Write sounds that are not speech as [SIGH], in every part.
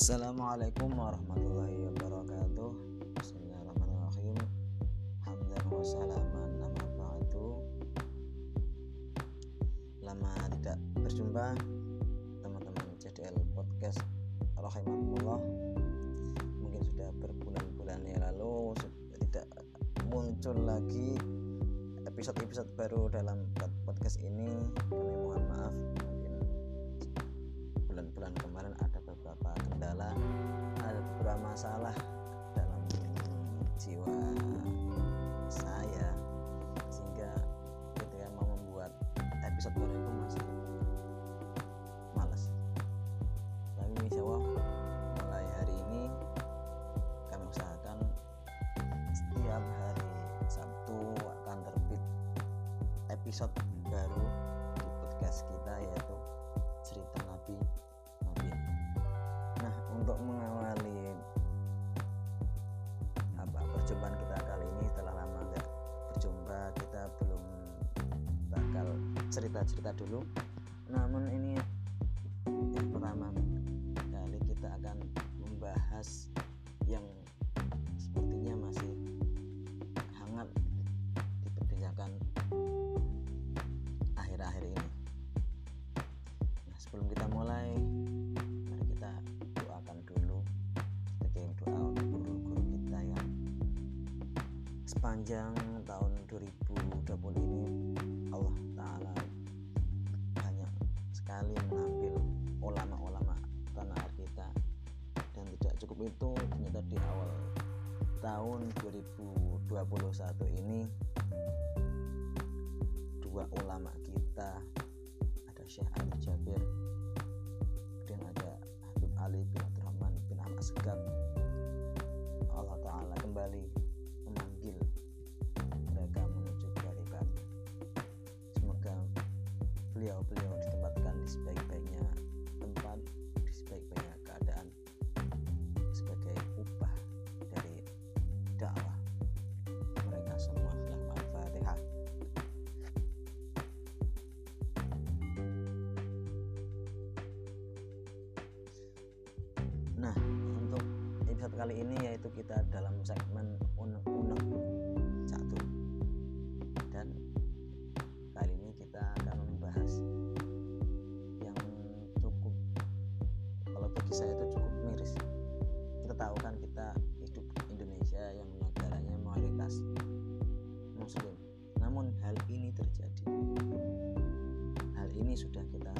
Assalamualaikum warahmatullahi wabarakatuh. Bismillahirrahmanirrahim. Hamdan wa salaman nama ba'du. Lama tidak berjumpa Teman-teman CDL Podcast Rahimahullah Mungkin sudah berbulan-bulan yang lalu Tidak muncul lagi episode-episode baru dalam podcast ini. Kami mohon maaf Mungkin bulan-bulan kemarin ada beberapa kendala ada beberapa masalah dalam jiwa saya sehingga ketika mau membuat episode baru itu masih malas tapi insya Allah mulai hari ini kami usahakan setiap hari Sabtu akan terbit episode cerita-cerita dulu. Namun ini yang pertama kali kita akan membahas yang sepertinya masih hangat diperbincangkan akhir-akhir ini. Nah, sebelum kita mulai, mari kita doakan dulu sebagai doa untuk guru-guru kita yang sepanjang tahun 2020 ini cukup itu ternyata di awal tahun 2021 ini dua ulama kita ada Syekh Ali Jabir kemudian ada Habib Ali bin Abdurrahman bin Ahmad Segaf Allah Ta'ala kembali memanggil mereka menuju kami semoga beliau-beliau kali ini yaitu kita dalam segmen unek-unek satu. Dan kali ini kita akan membahas yang cukup kalau bagi saya itu cukup miris. Kita tahu kan kita hidup di Indonesia yang negaranya mayoritas muslim. Namun hal ini terjadi. Hal ini sudah kita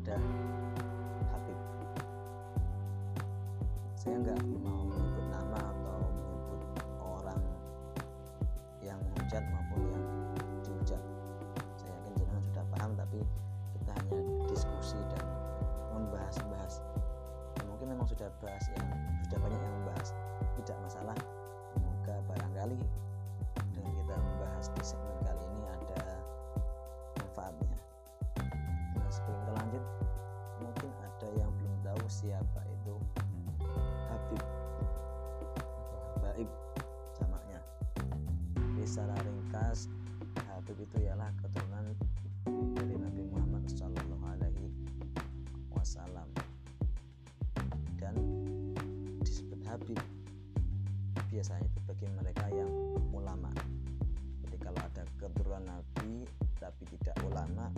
kepada Habib. Saya nggak mau menyebut nama atau menyebut orang yang menghujat maupun yang dihujat. Saya yakin jenengan sudah paham tapi kita hanya diskusi dan membahas-bahas. Ya, mungkin memang sudah bahas yang sudah banyak yang membahas. Tidak masalah semoga barangkali dengan kita membahas di segmen siapa itu. Habib. Atau Habaib jamaknya jadi secara ringkas. Habib itu ialah keturunan dari Nabi Muhammad Shallallahu Alaihi Wasallam. Dan disebut Habib. Biasanya itu bagi mereka yang ulama. Jadi kalau ada keturunan Nabi tapi tidak ulama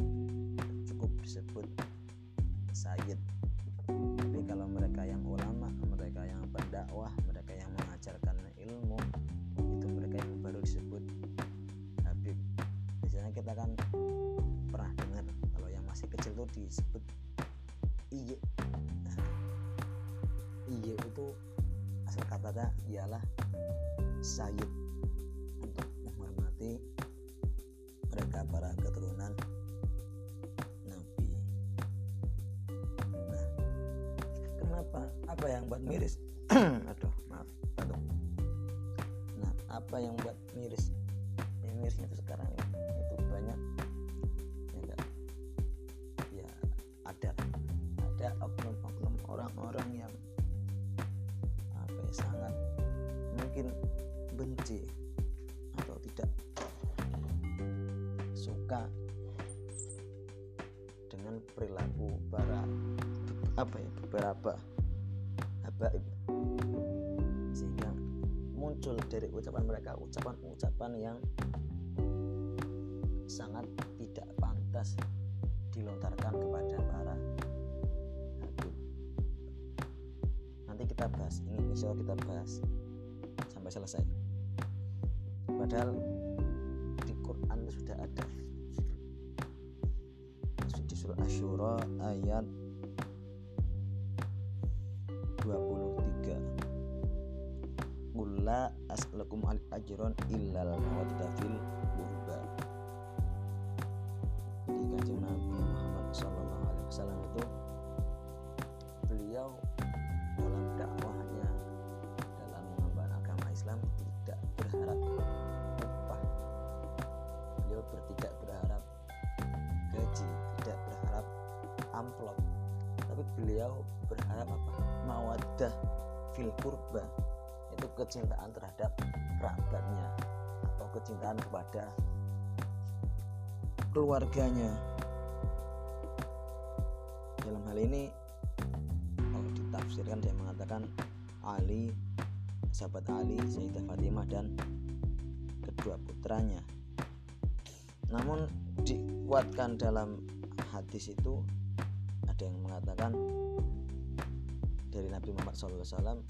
cukup disebut Sayyid tapi kalau mereka yang ulama mereka yang pendakwah mereka yang mengajarkan ilmu itu mereka yang baru disebut Habib. Biasanya kita kan pernah dengar kalau yang masih kecil tuh disebut Iye. Nah, Iye itu asal katanya ialah Sayyid. Untuk menghormati mereka para keturunan Apa yang buat miris? [CLEARS THROAT] Aduh, maaf, batuk. Nah, apa yang buat miris? Yang mirisnya itu sekarang itu banyak ya? Ya ada ada oknum-oknum orang-orang yang apa ya sangat mungkin benci atau tidak suka dengan perilaku para apa ya beberapa sehingga muncul dari ucapan mereka ucapan-ucapan yang sangat tidak pantas dilontarkan kepada para habib nanti kita bahas ini insya kita bahas sampai selesai. Padahal di Quran sudah ada. Di surah Asyura ayat Qul as'alukum ajron illal mawaddah fil qurba. Di kanjeng Nabi Muhammad Sallallahu Alaihi Wasallam itu beliau dalam dakwahnya dalam mengemban agama Islam tidak berharap upah. Beliau bertidak berharap gaji tidak berharap amplop. Tapi beliau berharap apa? Mawadah fil kurba kecintaan terhadap kerabatnya atau kecintaan kepada keluarganya. Dalam hal ini kalau ditafsirkan saya mengatakan Ali sahabat Ali Sayyidah Fatimah dan kedua putranya. Namun dikuatkan dalam hadis itu ada yang mengatakan dari Nabi Muhammad SAW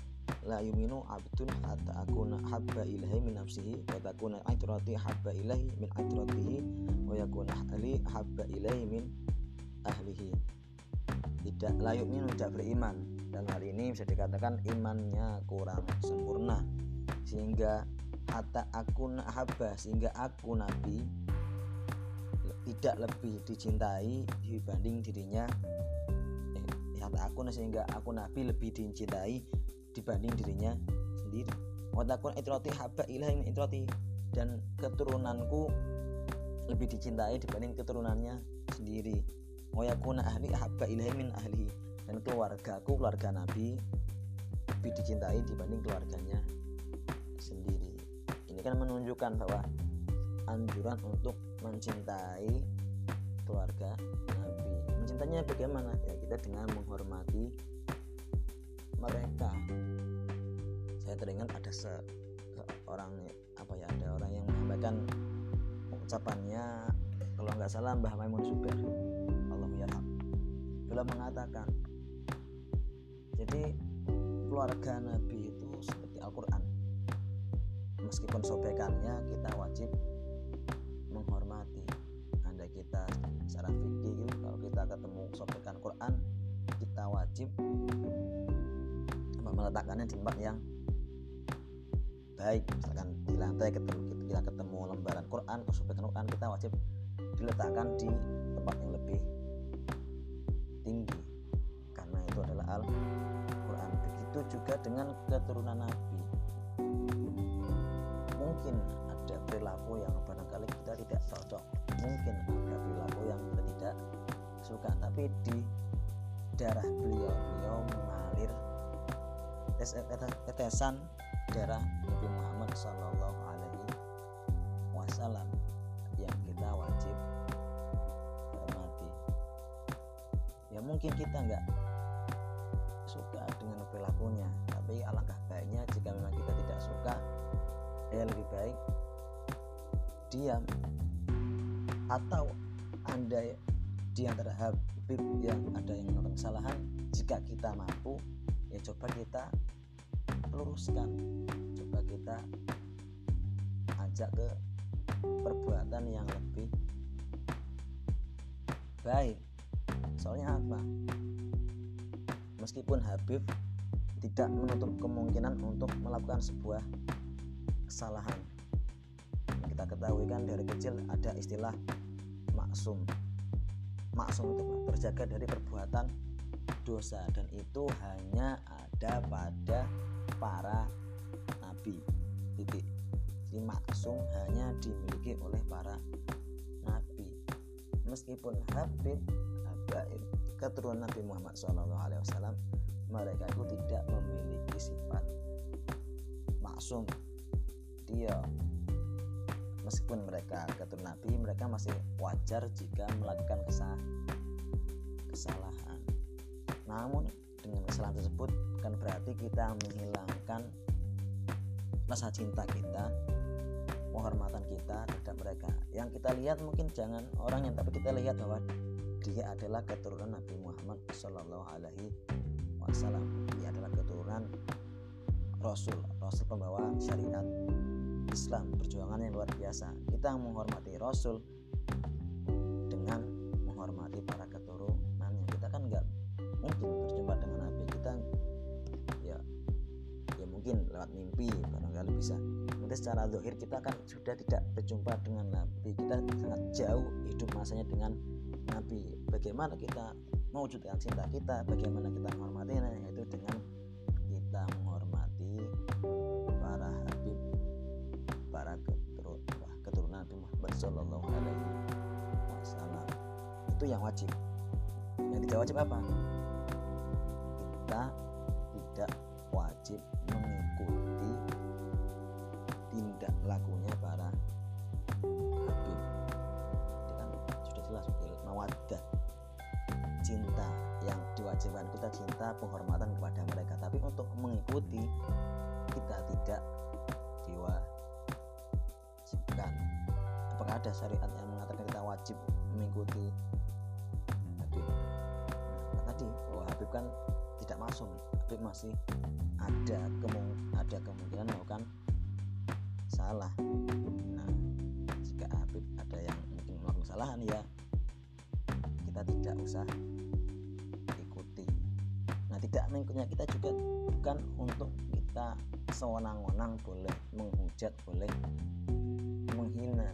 la yuminu abdun hatta akuna habba ilahi min nafsihi wa takuna aitrati habba ilahi min aitratihi wa yakuna ahli habba ilahi min ahlihi. Tidak la yuminu tidak beriman. Dan hari ini bisa dikatakan imannya kurang sempurna. Sehingga hatta akuna habba sehingga aku nabi tidak lebih dicintai dibanding dirinya. Eh, hatta aku sehingga aku nabi lebih dicintai dibanding dirinya sendiri. Watakun itroti haba ilahi itroti dan keturunanku lebih dicintai dibanding keturunannya sendiri. Wayakuna ahli haba ilahi min ahli dan keluargaku keluarga nabi lebih dicintai dibanding keluarganya sendiri. Ini kan menunjukkan bahwa anjuran untuk mencintai keluarga nabi. Mencintainya bagaimana? Ya kita dengan menghormati mereka. Saya teringat ada seorang apa ya ada orang yang menyampaikan ucapannya kalau nggak salah Mbah Maimun Zubair. Allah yarham. Beliau mengatakan jadi keluarga Nabi itu seperti Al-Quran. Meskipun sobekannya kita wajib menghormati anda kita secara fikih. Kalau kita ketemu sobekan Quran kita wajib meletakkannya di tempat yang baik. Misalkan di lantai ketemu kita ketemu lembaran Quran sobekan Quran kita wajib diletakkan di tempat yang lebih tinggi. Karena itu adalah Al Quran begitu juga dengan keturunan Nabi. Mungkin ada perilaku yang barangkali kita tidak cocok. Mungkin ada perilaku yang kita tidak suka. Tapi di darah beliau beliau mengalir tetesan darah Nabi Muhammad Sallallahu Alaihi Wasallam yang kita wajib hormati. Ya mungkin kita nggak suka dengan perilakunya, tapi alangkah baiknya jika memang kita tidak suka, ya lebih baik diam atau anda di antara Habib yang ada yang melakukan kesalahan jika kita mampu ya coba kita luruskan. Coba kita ajak ke perbuatan yang lebih baik. Soalnya apa? Meskipun Habib tidak menutup kemungkinan untuk melakukan sebuah kesalahan. Kita ketahui kan dari kecil ada istilah maksum. Maksum itu terjaga dari perbuatan dosa dan itu hanya ada pada para nabi. Titik. Si maksum hanya dimiliki oleh para nabi. Meskipun Habib Habaib keturunan Nabi Muhammad SAW mereka itu tidak memiliki sifat maksum. Jadi ya meskipun mereka keturunan nabi mereka masih wajar jika melakukan kesalahan namun dengan kesalahan tersebut kan berarti kita menghilangkan rasa cinta kita penghormatan kita terhadap mereka. Yang kita lihat mungkin jangan orang yang tapi kita lihat bahwa dia adalah keturunan Nabi Muhammad Shallallahu Alaihi Wasallam. Dia adalah keturunan Rasul Rasul pembawa syariat Islam. Perjuangan yang luar biasa. Kita menghormati Rasul dengan menghormati mungkin berjumpa dengan Nabi kita. Ya ya mungkin lewat mimpi barangkali bisa. Mungkin secara zahir kita kan sudah tidak berjumpa dengan Nabi kita sangat jauh hidup masanya dengan Nabi bagaimana kita mewujudkan cinta kita bagaimana kita menghormatinya yaitu dengan kita menghormati para habib para keturun, keturunan Nabi Muhammad Shallallahu Alaihi Wasallam. Itu yang wajib. Yang tidak wajib apa kita tidak wajib mengikuti tindak lakunya para habib itu kan sudah jelas mawaddah cinta yang diwajibkan kita cinta penghormatan kepada mereka. Tapi untuk mengikuti kita tidak diwajibkan. Apakah ada syariat yang mengatakan kita wajib mengikuti? Habib nah, tadi bahwa Habib kan tidak masuk Habib masih ada kemung ada kemungkinan melakukan salah. Nah jika Habib ada yang mungkin melakukan kesalahan ya kita tidak usah ikuti. Nah tidak mengikutnya kita juga bukan untuk kita sewenang-wenang boleh menghujat boleh menghina.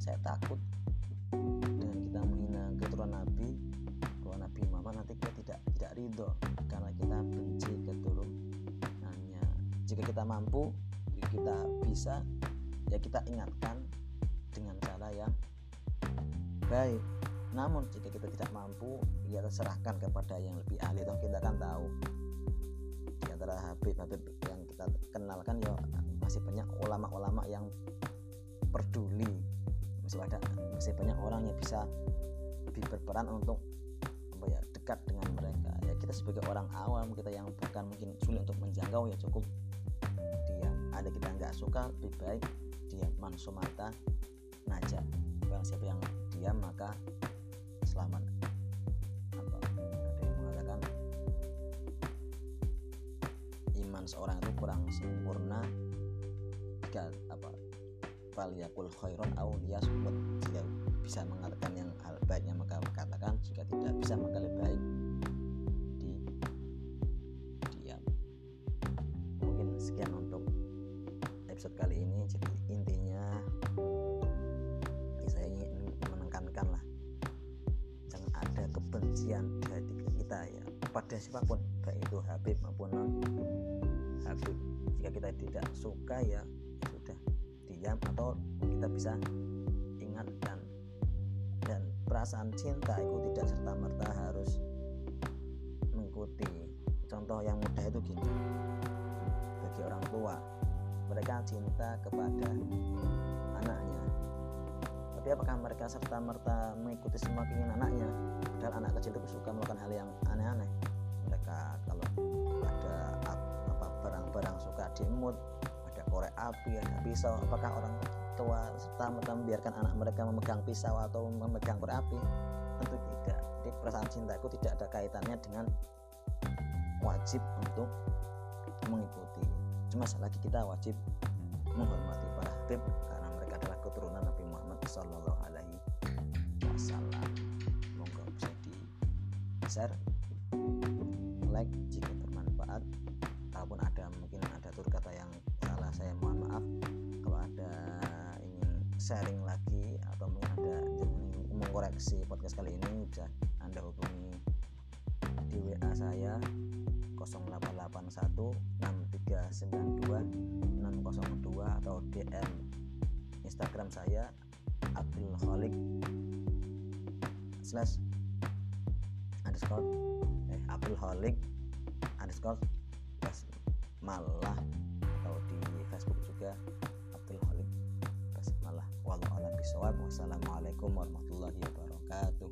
Saya takut ridho karena kita benci keturunannya. Jika kita mampu kita bisa ya kita ingatkan dengan cara yang baik. Namun jika kita tidak mampu ya terserahkan kepada yang lebih ahli. Toh kita kan tahu. Di antara Habib-Habib yang kita kenalkan ya masih banyak ulama-ulama yang peduli. Masih ada masih banyak orang yang bisa lebih berperan untuk apa ya dekat dengan mereka kita sebagai orang awam kita yang bukan mungkin sulit untuk menjangkau ya cukup. Dia ada kita nggak suka lebih baik dia mansumata najah barang siapa yang diam maka selamat. Atau ada yang mengatakan iman seorang itu kurang sempurna. Jika apa? Faliyakul khairon au liyasmut jika bisa mengatakan yang hal baiknya maka katakan jika tidak bisa maka lebih baik episode kali ini jadi intinya ya saya ingin menekankan lah. Jangan ada kebencian di hati kita ya pada siapa pun baik itu Habib maupun non Habib. Jika kita tidak suka ya sudah diam atau kita bisa ingat dan dan perasaan cinta itu tidak serta merta harus mengikuti. Contoh yang mudah itu gini bagi orang tua mereka cinta kepada anaknya. Tapi apakah mereka serta merta mengikuti semua keinginan anaknya? Padahal anak kecil itu suka melakukan hal yang aneh-aneh. Mereka kalau ada apa barang-barang suka diemut ada korek api ada pisau apakah orang tua serta merta membiarkan anak mereka memegang pisau atau memegang korek api? Tentu tidak. Jadi perasaan cintaku tidak ada kaitannya dengan wajib untuk mengikuti cuma lagi kita wajib menghormati para habib karena mereka adalah keturunan Nabi Muhammad Sallallahu Alaihi Wasallam. Semoga bisa di share like jika bermanfaat. Kalaupun ada mungkin ada tur kata yang salah saya mohon maaf. Kalau ada ingin sharing lagi atau mungkin ada ingin mengkoreksi podcast kali ini bisa anda hubungi di WA saya 0881 92 atau DM Instagram saya Abdul slash underscore eh Abdul underscore plus malah atau di Facebook juga Abdul plus malah. Wassalamualaikum warahmatullahi wabarakatuh.